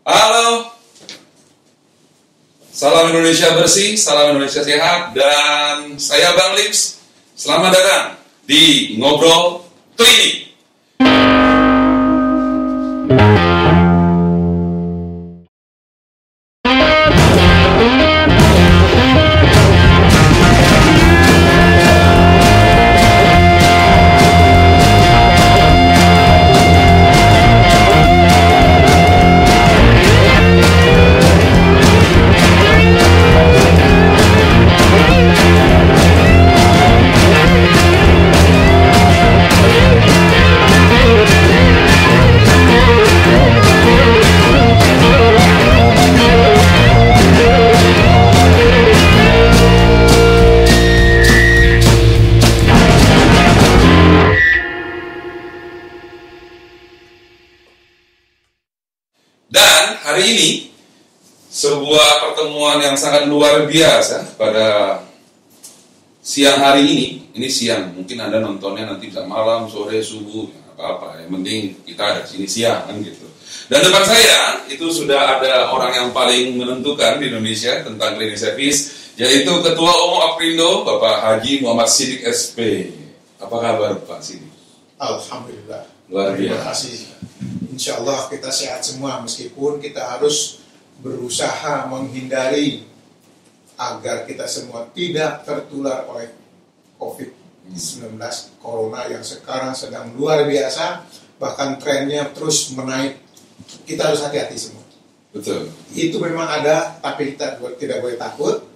Halo. Salam Indonesia bersih, salam Indonesia sehat, dan saya Bang Lips. Selamat datang di Ngobrol Klinik. Pertemuan yang sangat luar biasa pada siang hari ini. Ini siang, mungkin Anda nontonnya nanti bisa malam, sore, subuh, ya, apa-apa. Yang penting kita ada di sini siang kan gitu. Dan depan saya itu sudah ada orang yang paling menentukan di Indonesia tentang cleaning service, yaitu Ketua Umum Aprindo, Bapak Haji Muhammad Sidik SP. Apa kabar Pak Sidik? Alhamdulillah. Luar Terima biasa. kasih. Insya Allah kita sehat semua meskipun kita harus berusaha menghindari agar kita semua tidak tertular oleh COVID-19 Corona yang sekarang sedang luar biasa bahkan trennya terus menaik. Kita harus hati-hati semua. Betul. Itu memang ada tapi kita tidak boleh takut.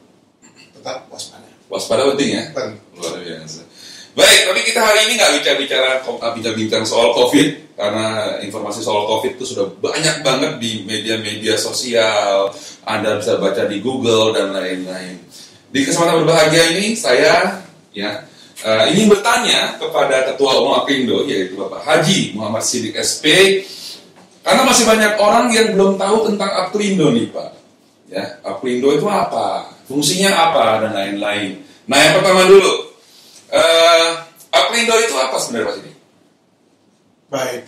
Tetap waspada. Waspada penting ya. Penting. Luar biasa. Baik, tapi kita hari ini nggak bicara-bicara bicara-bicara soal COVID karena informasi soal COVID itu sudah banyak banget di media-media sosial. Anda bisa baca di Google dan lain-lain. Di kesempatan berbahagia ini saya ya eh, ingin bertanya kepada Ketua Umum Apindo yaitu Bapak Haji Muhammad Sidik SP karena masih banyak orang yang belum tahu tentang Aprindo nih Pak. Ya, Aprindo itu apa? Fungsinya apa dan lain-lain. Nah, yang pertama dulu, Eh, Aprindo itu apa sebenarnya Pak Sidi? Baik,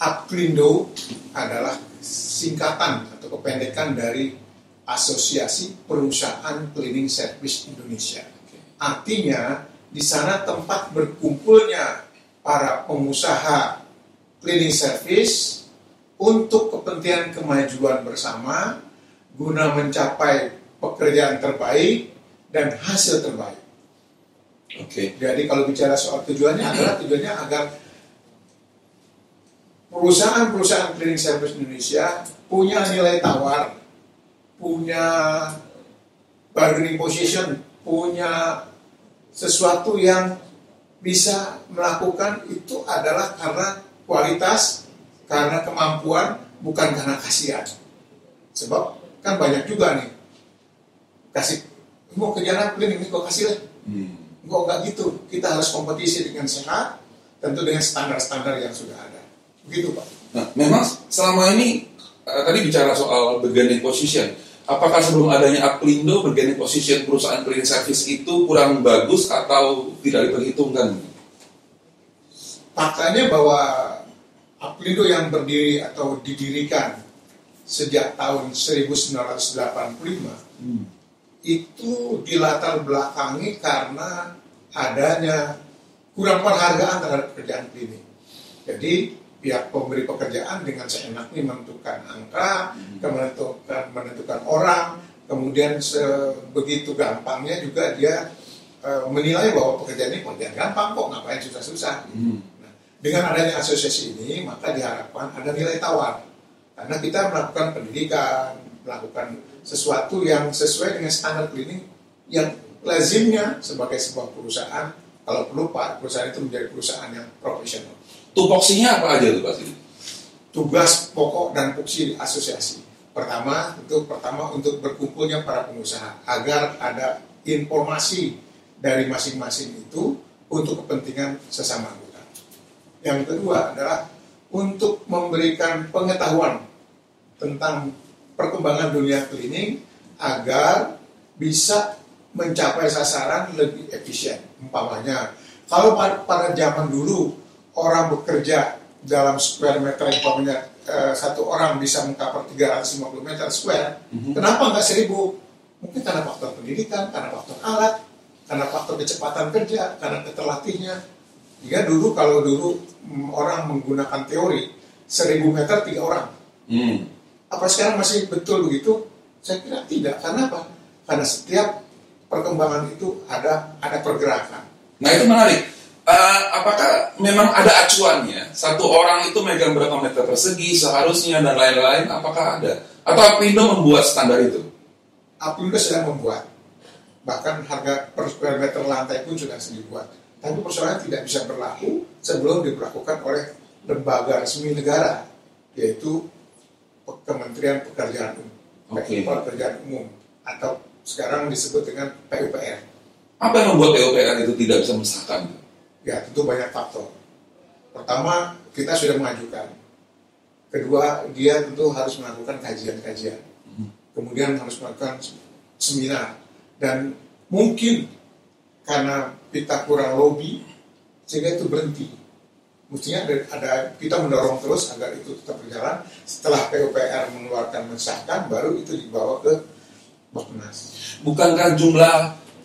Aplindo adalah singkatan atau kependekan dari Asosiasi Perusahaan Cleaning Service Indonesia. Artinya di sana tempat berkumpulnya para pengusaha cleaning service untuk kepentingan kemajuan bersama guna mencapai pekerjaan terbaik dan hasil terbaik. Oke. Jadi kalau bicara soal tujuannya adalah tujuannya agar perusahaan-perusahaan cleaning service Indonesia punya nilai tawar, punya bargaining position, punya sesuatu yang bisa melakukan itu adalah karena kualitas, karena kemampuan, bukan karena kasihan. Sebab kan banyak juga nih kasih mau kerjaan cleaning ini kok kasih lah Hmm. Enggak, enggak gitu. Kita harus kompetisi dengan sehat, tentu dengan standar-standar yang sudah ada. Begitu, Pak. Nah, memang selama ini eh, tadi bicara soal bargaining position. Apakah sebelum adanya Aprindo bargaining position perusahaan cleaning service itu kurang bagus atau tidak diperhitungkan? Faktanya bahwa Aplindo yang berdiri atau didirikan sejak tahun 1985 itu dilatar belakangi karena adanya kurang penghargaan terhadap pekerjaan klinik. Jadi pihak pemberi pekerjaan dengan seenaknya menentukan angka, menentukan menentukan orang, kemudian sebegitu gampangnya juga dia eh, menilai bahwa pekerjaan ini pekerjaan gampang kok, ngapain susah-susah. Hmm. Nah, dengan adanya asosiasi ini maka diharapkan ada nilai tawar karena kita melakukan pendidikan, melakukan sesuatu yang sesuai dengan standar klinik yang lazimnya sebagai sebuah perusahaan kalau perlu pak perusahaan itu menjadi perusahaan yang profesional. Tupoksinya apa aja tuh Pak Sidi? Tugas pokok dan fungsi asosiasi pertama itu pertama untuk berkumpulnya para pengusaha agar ada informasi dari masing-masing itu untuk kepentingan sesama anggota. Yang kedua adalah untuk memberikan pengetahuan tentang perkembangan dunia cleaning agar bisa mencapai sasaran lebih efisien. Umpamanya, kalau pada, zaman dulu orang bekerja dalam square meter umpamanya eh, satu orang bisa mengcover 350 meter square, Mhm. kenapa nggak 1000? Mungkin karena faktor pendidikan, karena faktor alat, karena faktor kecepatan kerja, karena keterlatihnya. Jika dulu kalau dulu mm, orang menggunakan teori 1000 meter tiga orang, Hmm. apa sekarang masih betul begitu? Saya kira tidak. Karena apa? Karena setiap perkembangan itu ada ada pergerakan. Nah itu menarik. Eh, apakah memang ada acuannya? Satu orang itu megang berapa meter persegi seharusnya dan lain-lain? Apakah ada? Atau Apindo membuat standar itu? Apindo sedang membuat. Bahkan harga per square meter lantai pun sudah dibuat. Tapi persoalan tidak bisa berlaku sebelum diberlakukan oleh lembaga resmi negara, yaitu Kementerian Pekerjaan Umum, Oke. Pekerjaan Umum atau sekarang disebut dengan PUPR. Apa yang membuat PUPR itu tidak bisa mensahkan? Ya, tentu banyak faktor. Pertama, kita sudah mengajukan. Kedua, dia tentu harus melakukan kajian-kajian. Kemudian harus melakukan seminar. Dan mungkin karena kita kurang lobby, sehingga itu berhenti. Mestinya ada, ada kita mendorong terus agar itu tetap berjalan. Setelah PUPR mengeluarkan mensahkan, baru itu dibawa ke Bapenas. Bukankah jumlah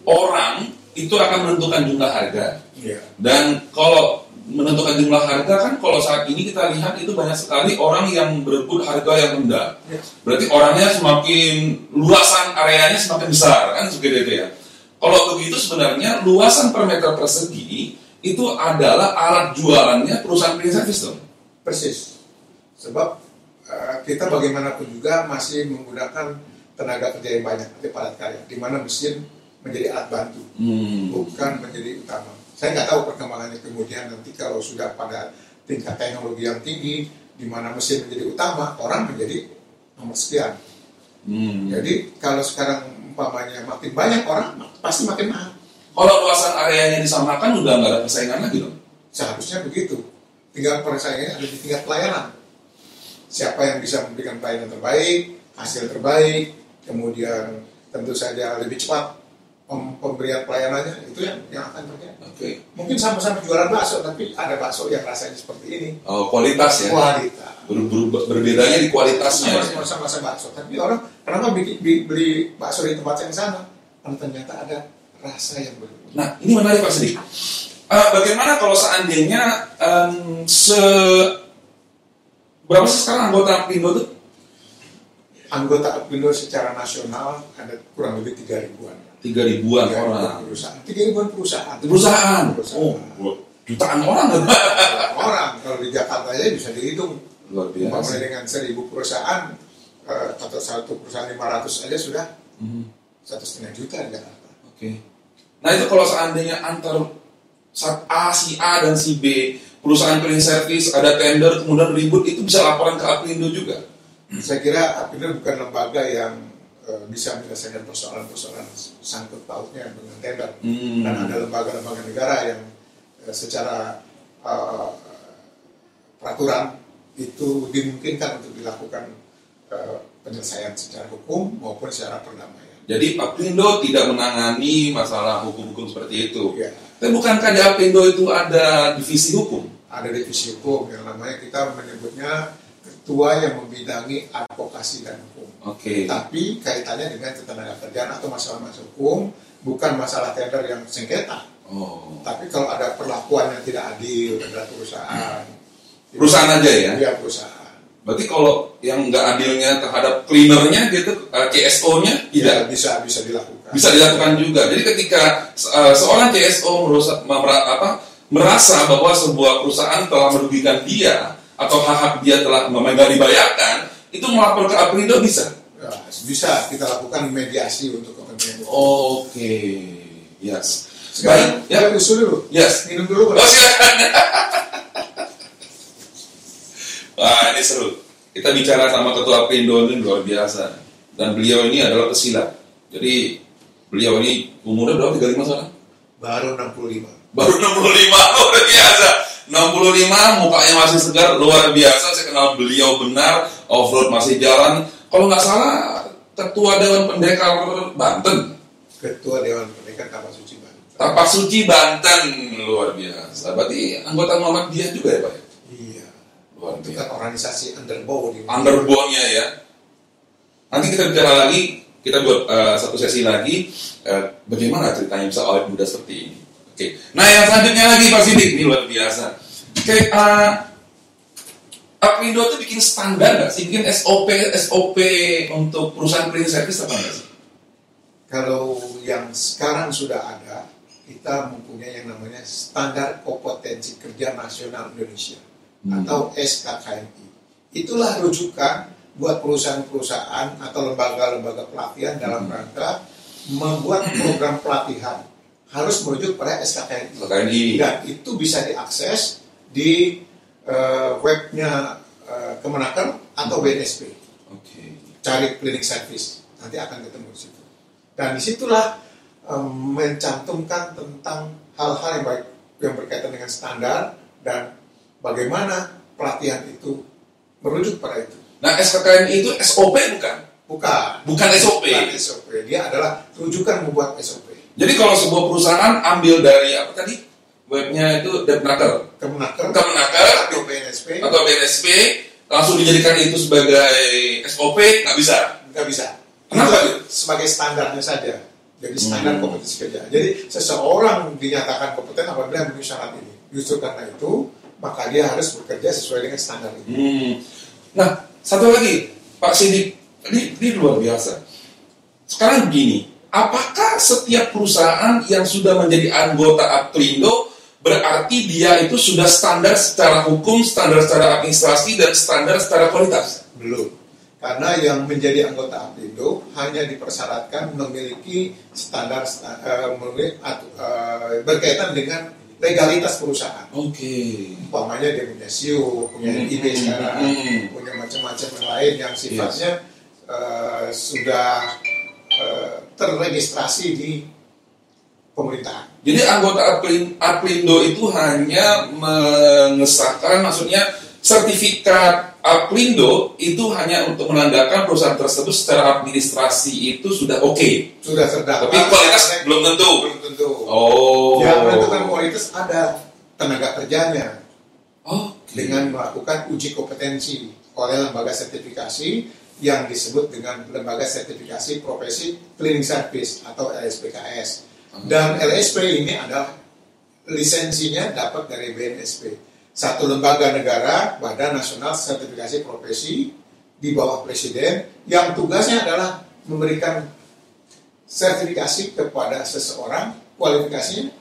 orang itu akan menentukan jumlah harga? Iya. Dan kalau menentukan jumlah harga kan kalau saat ini kita lihat itu banyak sekali orang yang berebut harga yang rendah. Ya. Berarti orangnya semakin luasan areanya semakin besar kan seperti itu ya. Kalau begitu sebenarnya luasan per meter persegi itu adalah alat jualannya perusahaan cleaning service dong. Persis. Sebab eh, kita bagaimanapun juga masih menggunakan tenaga kerja yang banyak, seperti padat karya, di mana mesin menjadi alat bantu, Hmm. bukan menjadi utama. Saya nggak tahu perkembangannya kemudian nanti kalau sudah pada tingkat teknologi yang tinggi, di mana mesin menjadi utama, orang menjadi nomor sekian. Hmm. Jadi kalau sekarang umpamanya makin banyak orang, pasti makin mahal. Kalau luasan areanya disamakan udah nggak ada persaingan lagi dong. Seharusnya begitu. Tinggal persaingannya ada di tingkat pelayanan. Siapa yang bisa memberikan pelayanan terbaik, hasil terbaik, kemudian tentu saja lebih cepat pemberian pelayanannya itu yang yang akan terjadi. Oke. Mungkin sama-sama jualan bakso, tapi ada bakso yang rasanya seperti ini. Oh, kualitas ya. Kualitas. Ber- ber- berbedanya di kualitasnya. ya. Sama-sama sama bakso. Tapi orang kenapa bikin- bi- beli bakso di tempat yang sama? Karena ternyata ada rasa yang berbeda. Nah, ini menarik Pak Sedik. Eh, bagaimana kalau seandainya em, se berapa sih sekarang anggota Pindo tuh? Anggota Apindo secara nasional ada kurang lebih tiga ribuan. Tiga ribuan orang. perusahaan. Tiga ribuan perusahaan. Perusahaan. Perusahaan. Oh, jutaan orang kan? orang kalau di Jakarta aja bisa dihitung Luar umpamanya biasa. dengan seribu perusahaan eh, atau satu perusahaan 500 aja sudah Mhm. satu setengah juta di Jakarta. Oke. Nah itu kalau seandainya antar saat A, si A dan si B perusahaan cleaning service ada tender kemudian ribut itu bisa laporan ke Apindo juga. Saya kira Apindo bukan lembaga yang eh, bisa menyelesaikan persoalan-persoalan sangkut pautnya dengan tender. Hmm. Dan ada lembaga-lembaga negara yang eh, secara eh, peraturan itu dimungkinkan untuk dilakukan eh, penyelesaian secara hukum maupun secara perdamaian. Jadi Apindo tidak menangani masalah hukum-hukum seperti itu. Ya, Tapi bukankah di Apindo itu ada divisi hukum? ada divisi hukum yang namanya kita menyebutnya ketua yang membidangi advokasi dan hukum. Oke. Tapi kaitannya dengan ketenaga kerjaan atau masalah-masalah hukum bukan masalah tender yang sengketa. Oh. Tapi kalau ada perlakuan yang tidak adil terhadap perusahaan, Perusahaan aja ya? Iya perusahaan. Berarti kalau yang nggak adilnya terhadap cleanernya gitu, eh, CSO-nya Ya, tidak bisa bisa dilakukan. bisa dilakukan juga. Jadi ketika eh, seorang CSO merusak, apa, merasa bahwa sebuah perusahaan telah merugikan dia atau hak-hak dia telah memang dibayarkan, itu melapor ke Aprindo bisa. Ya, bisa kita lakukan mediasi untuk kepentingan. Oke, yes. Sekarang Baik, ya. usul dulu. Yes. Minum dulu. Oh silakan. Wah ini seru. Kita bicara sama ketua Pindo ini luar biasa. Dan beliau ini adalah pesilat. Jadi beliau ini umurnya berapa? 35 sekarang? Baru 65. Baru 65 luar biasa. 65 mukanya masih segar luar biasa. Saya kenal beliau benar. Off-road masih jalan. Kalau nggak salah ketua Dewan Pendekar Banten. Ketua Dewan Pendidikan Kapal Suci Banten. Tapak Suci Banten luar biasa. Berarti anggota Muhammadiyah juga ya Pak? Iya. Luar Luar itu biasa. kan organisasi underbow di underbone-nya ya. Nanti kita bicara lagi, kita buat eh, satu sesi lagi eh, bagaimana ceritanya bisa awet muda seperti ini. Oke. Nah yang selanjutnya lagi Pak Sidik ini luar biasa. Oke, eh, Aprindo itu bikin standar nggak sih? Bikin SOP SOP untuk perusahaan cleaning service apa nggak sih? Kalau yang sekarang sudah ada, kita mempunyai yang namanya Standar Kompetensi Kerja Nasional Indonesia Hmm. atau SKKNI. Itulah rujukan buat perusahaan-perusahaan atau lembaga-lembaga pelatihan dalam Hmm. rangka membuat program pelatihan harus merujuk pada SKKNI. KKNI. Dan itu bisa diakses di eh, webnya eh, Kemenaker atau BNSP Oke. cari klinik service nanti akan ketemu di situ dan di situlah em, mencantumkan tentang hal-hal yang baik yang berkaitan dengan standar dan bagaimana pelatihan itu merujuk pada itu Nah SKKNI itu SOP bukan? bukan Bukan SOP. bukan SOP dia adalah rujukan membuat SOP Jadi kalau sebuah perusahaan ambil dari apa tadi? Webnya itu Depnaker, Kemenaker Kemenaker. Atau BNSP atau BNSP langsung dijadikan itu sebagai SOP nggak bisa. nggak bisa. Kenapa? Itu sebagai standarnya saja. Jadi standar Hmm. kompetensi kerja. Jadi seseorang dinyatakan kompeten apabila memenuhi syarat ini. Justru karena itu maka dia harus bekerja sesuai dengan standar ini. Hmm. Nah satu lagi. Pak Sidik, ini, ini luar biasa. Sekarang begini, apakah setiap perusahaan yang sudah menjadi anggota Aplindo berarti dia itu sudah standar secara hukum, standar secara administrasi, dan standar secara kualitas? belum karena yang menjadi anggota APindo hanya dipersyaratkan memiliki standar sta- eh, memiliki eh, berkaitan dengan legalitas perusahaan Oke. umpamanya dia punya SIO, punya Hmm, NIB hmm, sekarang, hmm. punya macam-macam yang lain yang sifatnya eh, sudah eh, terregistrasi di pemerintahan. Jadi anggota Aplin- Aplindo itu hanya mengesahkan, maksudnya sertifikat Aplindo itu hanya untuk menandakan perusahaan tersebut secara administrasi itu sudah oke. Sudah terdaftar. Tapi kualitas belum tentu. Belum tentu. Oh. Yang menentukan kualitas ada tenaga kerjanya Oke. dengan melakukan uji kompetensi oleh lembaga sertifikasi yang disebut dengan lembaga sertifikasi profesi cleaning service atau LSPKS. Dan LSP ini adalah lisensinya dapat dari BNSP. Satu lembaga negara, Badan Nasional Sertifikasi Profesi di bawah Presiden yang tugasnya adalah memberikan sertifikasi kepada seseorang kualifikasinya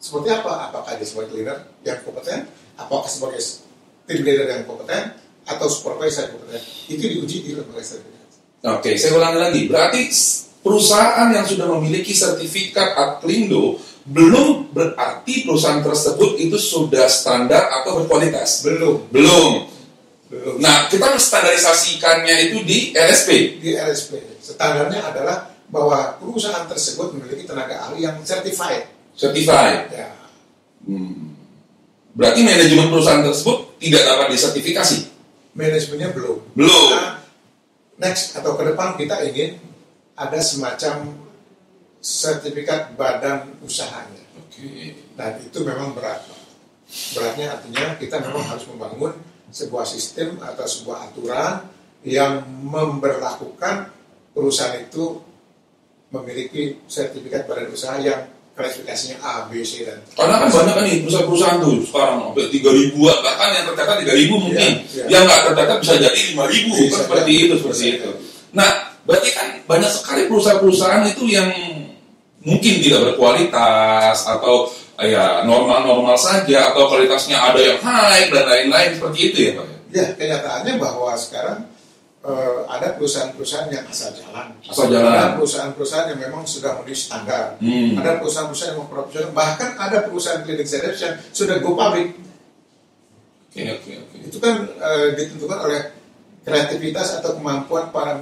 seperti apa? Apakah dia sebagai leader yang kompeten? Apakah sebagai tim leader yang kompeten? Atau supervisor? Itu diuji di lembaga. Oke, saya ulangi lagi. Berarti perusahaan yang sudah memiliki sertifikat Aplindo belum berarti perusahaan tersebut itu sudah standar atau berkualitas. Belum. Belum. Belum. Nah, kita menstandarisasikannya itu di LSP. Di LSP, standarnya adalah bahwa perusahaan tersebut memiliki tenaga ahli yang certified. Certified. Ya, Hmm. Berarti manajemen perusahaan tersebut tidak dapat disertifikasi. Manajemennya belum. Belum. Nah, next atau ke depan kita ingin ada semacam sertifikat badan usahanya. Oke. Dan itu memang berat. Beratnya artinya kita memang harus membangun sebuah sistem atau sebuah aturan yang memberlakukan perusahaan itu memiliki sertifikat badan usaha yang klasifikasinya A, B, C, dan Karena kan banyak kan nih perusahaan-perusahaan tuh sekarang sampai tiga ribuan bahkan yang tercatat tiga ribu mungkin, Iya, iya. yang nggak tercatat bisa jadi lima ribu Bisa kan seperti itu seperti Bisa itu. Nah, berarti kan banyak sekali perusahaan-perusahaan itu yang mungkin tidak berkualitas atau ya normal-normal saja atau kualitasnya ada yang high dan lain-lain seperti itu ya pak. ya kenyataannya bahwa sekarang eh, ada perusahaan-perusahaan yang asal jalan. Asal jalan. Ada perusahaan-perusahaan yang memang sudah memenuhi standar. Hmm. Ada perusahaan-perusahaan yang profesional. Bahkan ada perusahaan klinik service yang sudah go public. Oke oke oke. Itu kan eh, ditentukan oleh kreativitas atau kemampuan para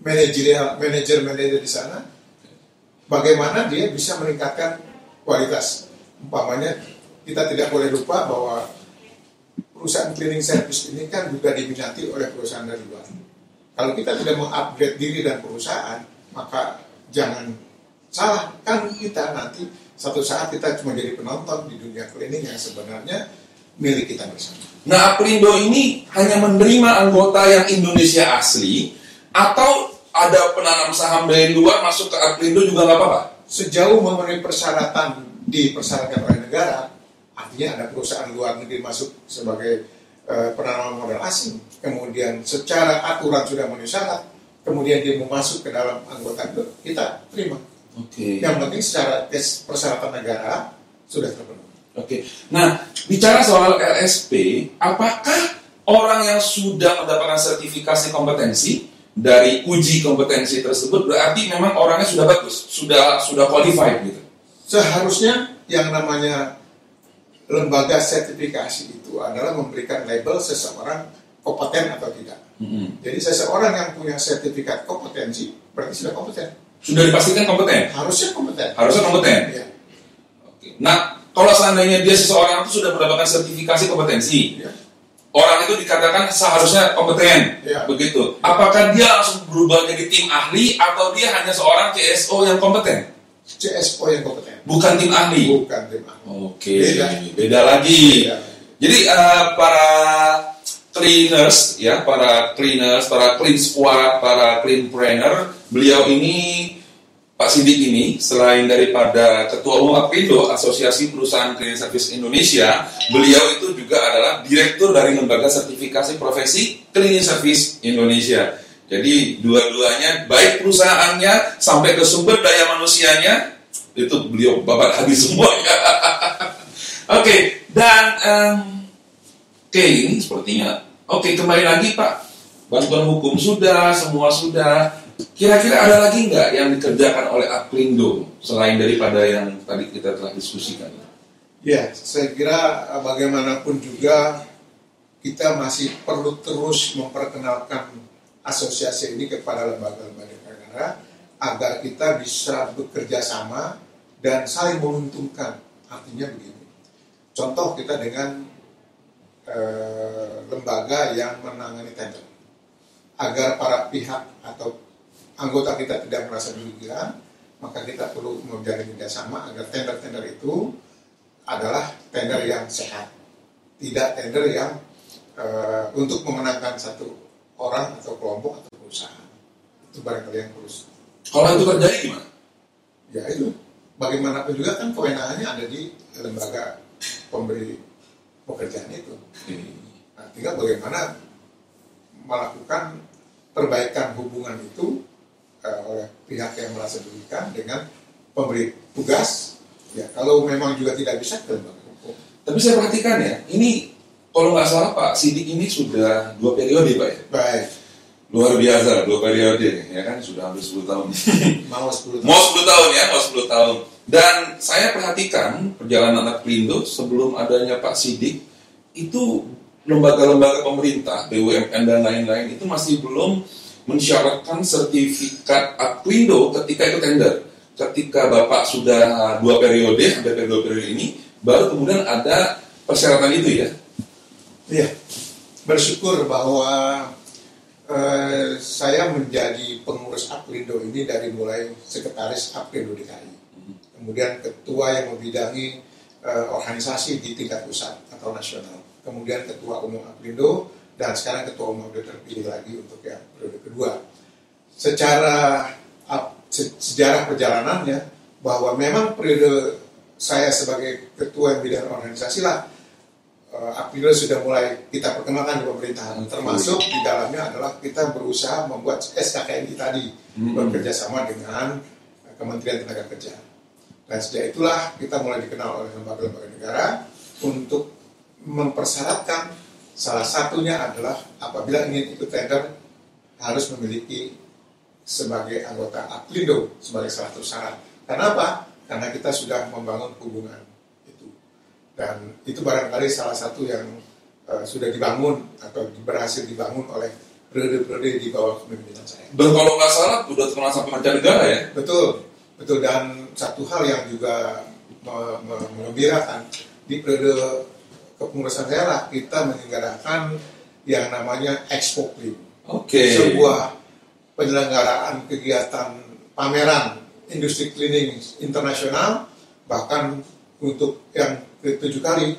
manajerial manajer-manajer di sana. Bagaimana dia bisa meningkatkan kualitas. Umpamanya kita tidak boleh lupa bahwa perusahaan cleaning service ini kan juga diminati oleh perusahaan dari luar. Kalau kita tidak mengupgrade diri dan perusahaan, maka jangan salah kan kita nanti satu saat kita cuma jadi penonton di dunia cleaning yang sebenarnya milik kita bersama. Nah, Aprindo ini hanya menerima anggota yang Indonesia asli atau ada penanam saham dari luar masuk ke Aprindo juga nggak apa-apa? Sejauh memenuhi persyaratan dipersyaratkan oleh negara, artinya ada perusahaan luar negeri masuk sebagai uh, penanaman modal asing, kemudian secara aturan sudah memenuhi syarat, kemudian dia mau masuk ke dalam anggota itu, kita terima. Oke. Yang penting secara tes persyaratan negara sudah terpenuhi. Oke. Nah, bicara soal LSP, apakah orang yang sudah mendapatkan sertifikasi kompetensi dari uji kompetensi tersebut berarti memang orangnya sudah bagus, sudah sudah qualified gitu? Seharusnya yang namanya lembaga sertifikasi itu adalah memberikan label seseorang kompeten atau tidak. Mm-hmm. Jadi seseorang yang punya sertifikat kompetensi berarti sudah kompeten. Sudah dipastikan kompeten? Harusnya kompeten. Harusnya kompeten. Ya. Oke. Nah, kalau seandainya dia seseorang itu sudah mendapatkan sertifikasi kompetensi, Ya. orang itu dikatakan seharusnya kompeten, Ya. begitu. Apakah dia langsung berubah jadi tim ahli atau dia hanya seorang CSO yang kompeten, CSO yang kompeten. Bukan tim ahli? Bukan tim ahli. Oke, Beda. beda lagi. Beda. Jadi eh, para cleaners, ya, para cleaners, para clean squad, para clean planner, beliau ini Pak Sidik ini selain daripada Ketua Umum Apindo Asosiasi Perusahaan Cleaning Service Indonesia, beliau itu juga adalah Direktur dari Lembaga Sertifikasi Profesi Cleaning Service Indonesia. Jadi dua-duanya baik perusahaannya sampai ke sumber daya manusianya itu beliau babat habis semuanya. Oke, dan em, oke ini sepertinya oke kembali lagi Pak bantuan hukum sudah semua sudah kira-kira ada lagi nggak yang dikerjakan oleh Aprindo selain daripada yang tadi kita telah diskusikan? Ya, saya kira eh, bagaimanapun juga kita masih perlu terus memperkenalkan asosiasi ini kepada lembaga-lembaga negara agar kita bisa bekerja sama dan saling menguntungkan. Artinya begini, contoh kita dengan eh, lembaga yang menangani tender, agar para pihak atau anggota kita tidak merasa dirugikan, maka kita perlu menjalin kerjasama agar tender-tender itu adalah tender yang sehat, tidak tender yang eh, untuk memenangkan satu orang atau kelompok atau perusahaan. Itu barangkali yang harus. Kalau itu terjadi gimana? Ya itu, bagaimanapun juga kan kewenangannya ada di lembaga pemberi pekerjaan itu. Nah, tinggal bagaimana melakukan perbaikan hubungan itu eh, oleh pihak yang merasa dirugikan dengan pemberi tugas. Ya, kalau memang juga tidak bisa ke lembaga hukum. Tapi saya perhatikan ya, ini kalau nggak salah Pak Sidik ini sudah dua periode Pak ya? Baik, Luar biasa, dua periode ya kan sudah hampir 10 tahun. mau 10 tahun. Mau 10 tahun ya, mau 10 tahun. Dan saya perhatikan perjalanan anak Pelindo sebelum adanya Pak Sidik itu lembaga-lembaga pemerintah, BUMN dan lain-lain itu masih belum mensyaratkan sertifikat Aprindo ketika itu tender. Ketika Bapak sudah dua periode, hampir dua periode ini, baru kemudian ada persyaratan itu ya. Iya, bersyukur bahwa eh, saya menjadi pengurus Aprindo ini dari mulai sekretaris Aprindo DKI, kemudian ketua yang membidangi eh, organisasi di tingkat pusat atau nasional, kemudian ketua umum Aprindo dan sekarang ketua umum Aprindo terpilih lagi untuk yang periode kedua. Secara se- sejarah perjalanannya bahwa memang periode saya sebagai ketua yang bidang organisasi lah eh, Aprindo sudah mulai kita perkenalkan di pemerintahan termasuk di dalamnya adalah kita berusaha membuat SKKNI tadi Hmm. bekerja sama dengan Kementerian Tenaga Kerja dan sejak itulah kita mulai dikenal oleh lembaga-lembaga negara untuk mempersyaratkan salah satunya adalah apabila ingin ikut tender harus memiliki sebagai anggota Aprindo sebagai salah satu syarat. Kenapa? Karena kita sudah membangun hubungan dan itu barangkali salah satu yang eh, sudah dibangun atau berhasil dibangun oleh periode-periode di bawah kepemimpinan saya. Dan kalau nggak salah sudah terkenal sampai mancanegara ya. Betul, betul dan satu hal yang juga me- me- mengembirakan di periode kepengurusan lah kita menyelenggarakan yang namanya Expo Clean, Oke. sebuah penyelenggaraan kegiatan pameran industri cleaning internasional bahkan untuk yang ketujuh kali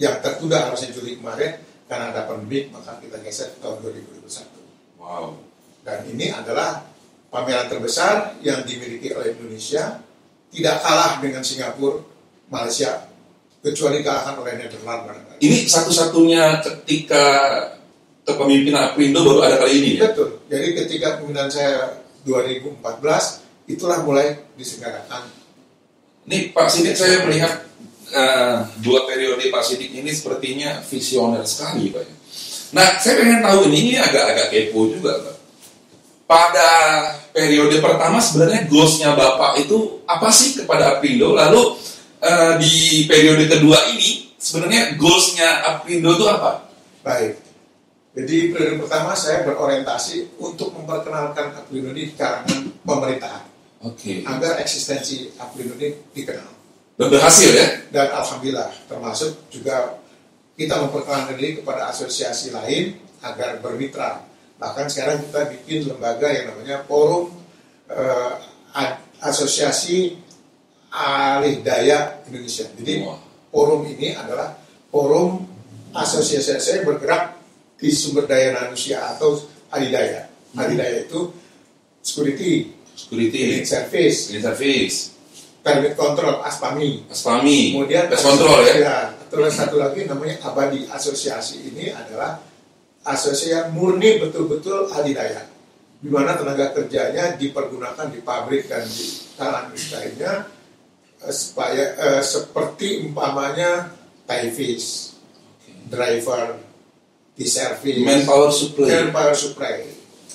yang tertunda harusnya Juli kemarin karena ada pandemi maka kita geser ke tahun 2021. Wow. Dan ini adalah pameran terbesar yang dimiliki oleh Indonesia, tidak kalah dengan Singapura, Malaysia, kecuali kalahkan oleh barangkali. Ini satu-satunya ketika kepemimpinan Aprindo baru ada kali ini ya? Betul. Jadi ketika pemimpinan saya 2014, itulah mulai diselenggarakan. Ini Pak Sidik saya melihat eh, dua periode Pak Sidik ini sepertinya visioner sekali Pak. Nah saya pengen tahu ini, ini agak-agak kepo juga Pak. Pada periode pertama sebenarnya goalsnya Bapak itu apa sih kepada Aprindo? Lalu eh, di periode kedua ini sebenarnya goalsnya Aprindo itu apa? Baik. Jadi periode pertama saya berorientasi untuk memperkenalkan Aprindo di kalangan pemerintahan Oke. agar eksistensi Aprindo ini dikenal. Dan berhasil ya? Dan alhamdulillah termasuk juga kita memperkenalkan diri kepada asosiasi lain agar bermitra. Bahkan sekarang kita bikin lembaga yang namanya Forum eh, Asosiasi Alih Daya Indonesia. Jadi Wah. forum ini adalah forum asosiasi saya bergerak di sumber daya manusia atau adidaya. Adidaya itu security, Security, service, Clean Service, permit control, aspami. Aspami, Kemudian Pest Control ya? terus satu lagi namanya abadi asosiasi ini adalah asosiasi yang murni betul-betul adidaya di mana tenaga kerjanya dipergunakan di pabrik dan di kalangan lainnya eh, supaya eh, seperti umpamanya tyvis, driver, di service, Manpower Supply. manpower supply.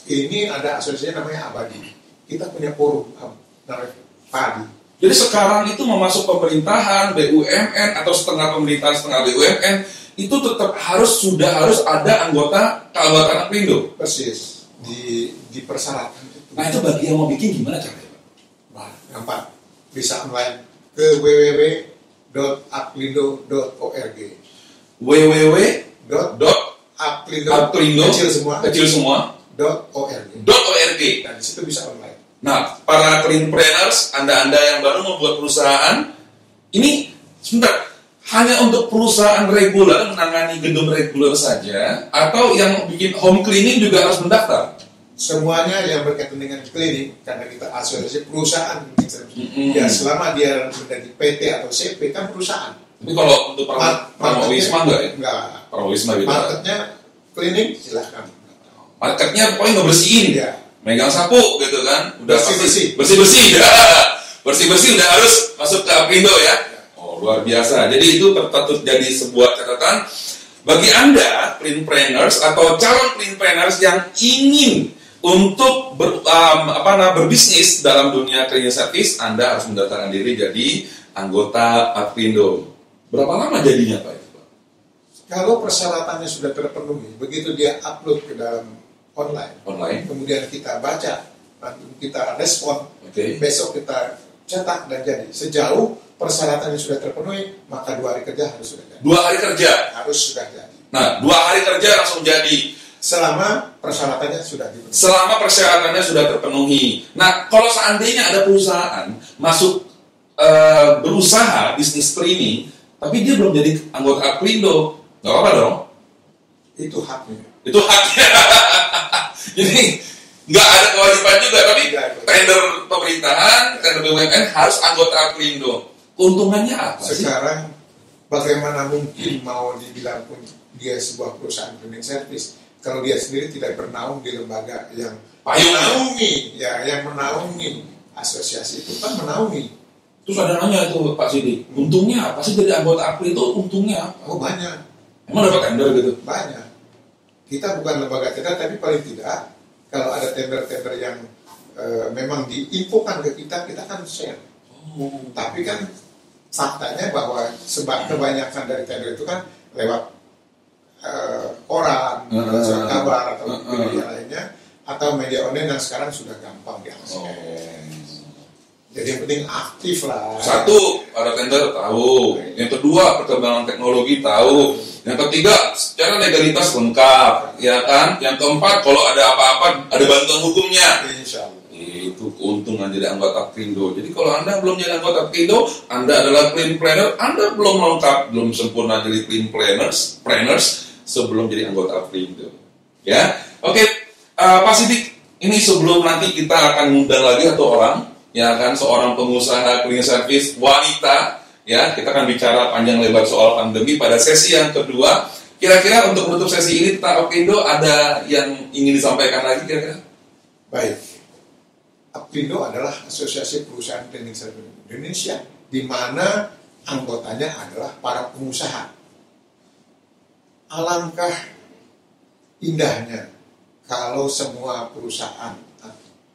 Ini ada asosiasi namanya abadi. Kita punya forum am- namanya padi. Jadi sekarang itu memasuk pemerintahan, BUMN atau setengah pemerintahan setengah BUMN itu tetap harus sudah harus ada anggota keanggotaan Aprindo. persis di dipersyaratkan itu. Nah itu bagi yang mau bikin gimana caranya? Wah, gampang. Bisa online ke www.aplindo.org. www Dot dot aplindo Aprindo kecil semua. kecil semua org. org. Dan di situ bisa online. Nah, para cleanpreneurs, anda-anda yang baru membuat perusahaan, ini sebentar, hanya untuk perusahaan reguler menangani gedung reguler saja, atau yang bikin home cleaning juga harus mendaftar? Semuanya yang berkaitan dengan cleaning karena kita asosiasi perusahaan Mm-mm. ya selama dia menjadi PT atau CP kan perusahaan. Tapi kalau untuk Pramu Wisma enggak ya? Enggak. Wisma gitu. Marketnya cleaning silahkan. Marketnya pokoknya nggak bersihin, Iya. Megang sapu gitu kan, udah Bersih-bersih. bersih bersih, bersih bersih udah harus masuk ke Aprindo ya. Oh luar biasa. Jadi itu patut jadi sebuah catatan bagi anda cleanpreneurs atau calon cleanpreneurs yang ingin untuk ber, um, apa namanya berbisnis dalam dunia cleaning service, anda harus mendaftarkan diri jadi anggota Aprindo. Berapa lama jadinya Pak? itu, Pak? Kalau persyaratannya sudah terpenuhi, begitu dia upload ke dalam online, Online. kemudian kita baca, kita respon, Oke. besok kita cetak dan jadi. Sejauh persyaratannya sudah terpenuhi, maka dua hari kerja harus sudah jadi. Dua hari kerja. Harus sudah jadi. Nah, dua hari kerja langsung jadi. Selama persyaratannya sudah dipenuhi. Selama persyaratannya sudah terpenuhi. Nah, kalau seandainya ada perusahaan masuk eh, berusaha bisnis cleaning, tapi dia belum jadi anggota Aprindo, nggak apa-apa dong. Itu haknya. Itu haknya. Jadi nggak ada kewajiban juga, tapi tender pemerintahan, tender BUMN harus anggota Aprindo. Keuntungannya apa sih? Sekarang bagaimana mungkin mau dibilang pun dia sebuah perusahaan cleaning service kalau dia sendiri tidak bernaung di lembaga yang Payung. menaungi, ya yang menaungi asosiasi itu kan menaungi. Terus ada nanya itu Pak Sidi, untungnya apa sih jadi anggota Aprindo? Untungnya apa? Oh banyak, Emang dapat tender gitu? banyak. Kita bukan lembaga tender, tapi paling tidak kalau ada tender-tender yang eh, memang diinfokan ke kita, kita kan share. Tapi kan faktanya bahwa sebab kebanyakan dari tender itu kan lewat eh, koran, Uh, surat kabar atau uh, uh. media lainnya atau media online yang sekarang sudah gampang diakses. Oh. Jadi yang penting aktif lah. Satu, ada tender tahu. Yang kedua, perkembangan teknologi tahu. Yang ketiga, secara legalitas lengkap, ya kan? Yang keempat, kalau ada apa-apa, ada bantuan hukumnya. Insya Allah. Itu keuntungan jadi anggota Krindo. Jadi kalau Anda belum jadi anggota Krindo, Anda adalah clean planner, Anda belum lengkap, belum sempurna jadi clean planners, planners sebelum jadi anggota Krindo. Ya, oke, uh, Pak Sidik, ini sebelum nanti kita akan ngundang lagi satu orang, ya kan seorang pengusaha clean service wanita, ya kita akan bicara panjang lebar soal pandemi pada sesi yang kedua. Kira-kira untuk menutup sesi ini tentang Okindo ada yang ingin disampaikan lagi kira-kira? Baik. Apindo adalah Asosiasi Perusahaan Cleaning Service Indonesia, di mana anggotanya adalah para pengusaha. Alangkah indahnya kalau semua perusahaan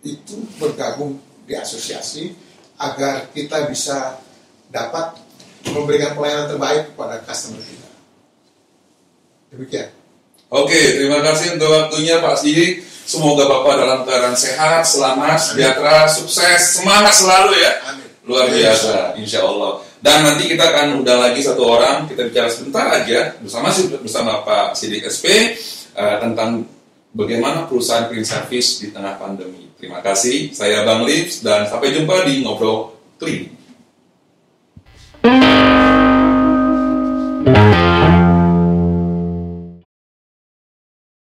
itu bergabung di asosiasi agar kita bisa dapat memberikan pelayanan terbaik kepada customer kita. Demikian. Oke, terima kasih untuk waktunya Pak Sidik. Semoga Bapak dalam keadaan sehat, selamat, sejahtera, sukses, semangat selalu ya. Amin. Luar biasa, insya Allah. Dan nanti kita akan undang lagi satu orang, kita bicara sebentar aja bersama bersama Pak Sidik SP uh, tentang bagaimana perusahaan clean service di tengah pandemi. Terima kasih, saya Bang Lips dan sampai jumpa di Ngobrol Clean. Thank you.